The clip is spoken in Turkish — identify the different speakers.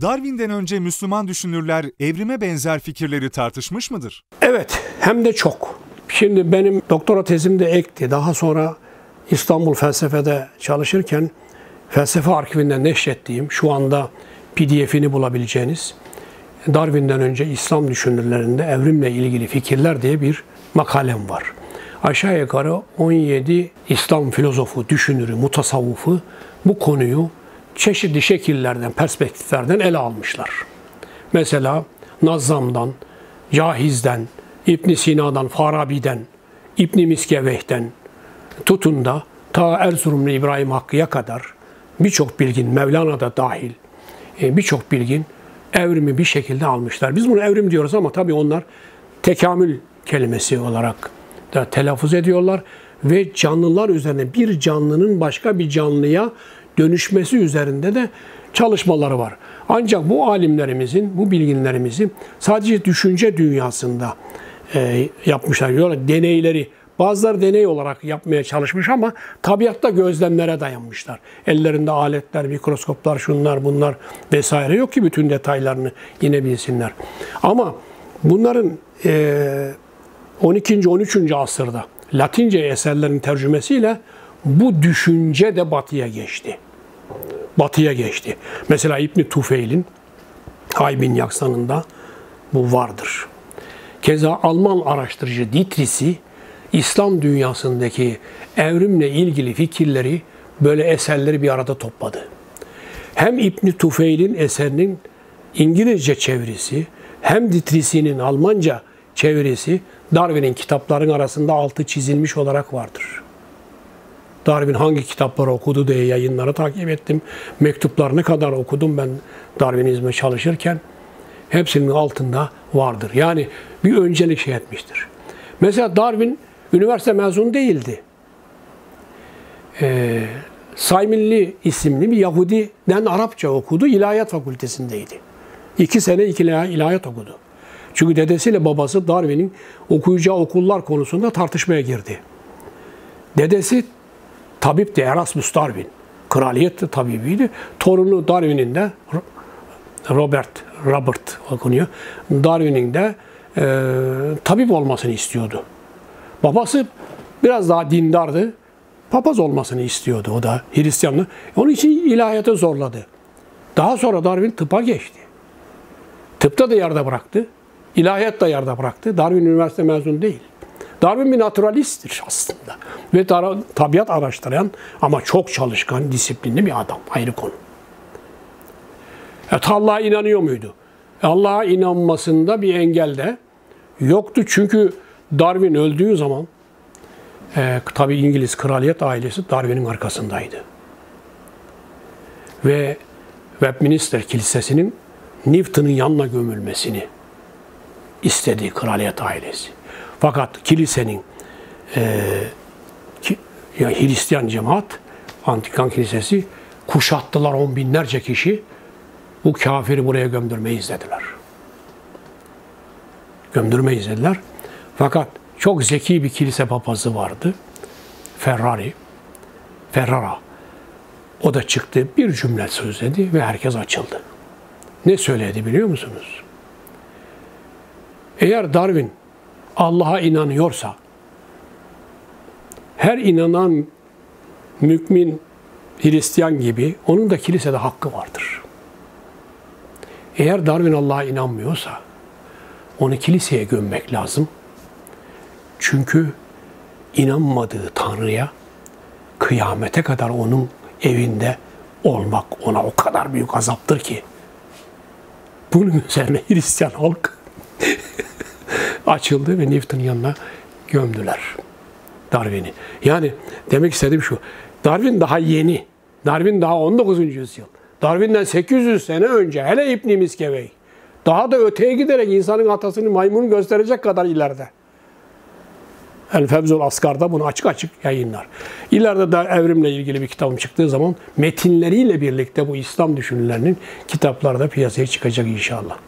Speaker 1: Darwin'den önce Müslüman düşünürler evrime benzer fikirleri tartışmış mıdır?
Speaker 2: Evet, hem de çok. Şimdi benim doktora tezim de ekti. Daha sonra İstanbul Felsefe'de çalışırken felsefe arkivinden neşrettiğim, şu anda PDF'ini bulabileceğiniz Darwin'den önce İslam düşünürlerinde evrimle ilgili fikirler diye bir makalem var. Aşağı yukarı 17 İslam filozofu, düşünürü, mutasavvufu bu konuyu çeşitli şekillerden, perspektiflerden ele almışlar. Mesela Nazzam'dan, Cahiz'den, İbn Sina'dan, Farabi'den, İbn Miskeveh'ten tutun da ta Erzurumlu İbrahim Hakkı'ya kadar birçok bilgin, Mevlana da dahil e, birçok bilgin evrimi bir şekilde almışlar. Biz bunu evrim diyoruz ama tabii onlar tekamül kelimesi olarak da telaffuz ediyorlar ve canlılar üzerine bir canlının başka bir canlıya dönüşmesi üzerinde de çalışmaları var. Ancak bu alimlerimizin, bu bilginlerimizi sadece düşünce dünyasında e, yapmışlar. Diyorlar, deneyleri, bazıları deney olarak yapmaya çalışmış ama tabiatta gözlemlere dayanmışlar. Ellerinde aletler, mikroskoplar, şunlar bunlar vesaire yok ki bütün detaylarını yine bilsinler. Ama bunların e, 12. 13. asırda Latince eserlerin tercümesiyle bu düşünce de batıya geçti. Batıya geçti. Mesela İbn Tufeil'in Haybin Yaksan'ında bu vardır. Keza Alman araştırıcı Dietrich'i İslam dünyasındaki evrimle ilgili fikirleri böyle eserleri bir arada topladı. Hem İbn Tufeil'in eserinin İngilizce çevirisi hem Dietrich'in Almanca çevirisi Darwin'in kitapların arasında altı çizilmiş olarak vardır. Darwin hangi kitapları okudu diye yayınları takip ettim. Mektuplarını kadar okudum ben Darwinizme çalışırken. Hepsinin altında vardır. Yani bir öncelik şey etmiştir. Mesela Darwin üniversite mezunu değildi. Ee, Sayminli isimli bir Yahudi'den Arapça okudu. İlahiyat fakültesindeydi. İki sene iki ilahiyat okudu. Çünkü dedesiyle babası Darwin'in okuyacağı okullar konusunda tartışmaya girdi. Dedesi tabip de Erasmus Darwin. Kraliyet tabibiydi. Torunu Darwin'in de Robert, Robert okunuyor. Darwin'in de e, tabip olmasını istiyordu. Babası biraz daha dindardı. Papaz olmasını istiyordu o da Hristiyanlı. Onun için ilahiyata zorladı. Daha sonra Darwin tıpa geçti. Tıpta da yarıda bıraktı. İlahiyat da yarıda bıraktı. Darwin üniversite mezunu değil. Darwin bir naturalisttir aslında. Ve tabiat araştıran ama çok çalışkan, disiplinli bir adam. Ayrı konu. Evet, Allah'a inanıyor muydu? Allah'a inanmasında bir engel de yoktu. Çünkü Darwin öldüğü zaman e, tabi İngiliz kraliyet ailesi Darwin'in arkasındaydı. Ve Westminster Kilisesi'nin Newton'un yanına gömülmesini istedi kraliyet ailesi. Fakat kilisenin e, ki, ya Hristiyan cemaat, Antikan Kilisesi kuşattılar on binlerce kişi. Bu kafiri buraya gömdürmeyiz dediler. Gömdürmeyiz dediler. Fakat çok zeki bir kilise papazı vardı. Ferrari. Ferrara. O da çıktı bir cümle sözledi ve herkes açıldı. Ne söyledi biliyor musunuz? Eğer Darwin Allah'a inanıyorsa, her inanan mümin Hristiyan gibi onun da kilisede hakkı vardır. Eğer Darwin Allah'a inanmıyorsa onu kiliseye gömmek lazım. Çünkü inanmadığı Tanrı'ya kıyamete kadar onun evinde olmak ona o kadar büyük azaptır ki. Bunun üzerine Hristiyan halk açıldı ve Newton'un yanına gömdüler Darwin'i. Yani demek istediğim şu. Darwin daha yeni. Darwin daha 19. yüzyıl. Darwin'den 800 sene önce hele İbn Miskevey. Daha da öteye giderek insanın atasını maymun gösterecek kadar ileride. El Fevzul Askar'da bunu açık açık yayınlar. İleride de evrimle ilgili bir kitabım çıktığı zaman metinleriyle birlikte bu İslam düşünürlerinin kitapları da piyasaya çıkacak inşallah.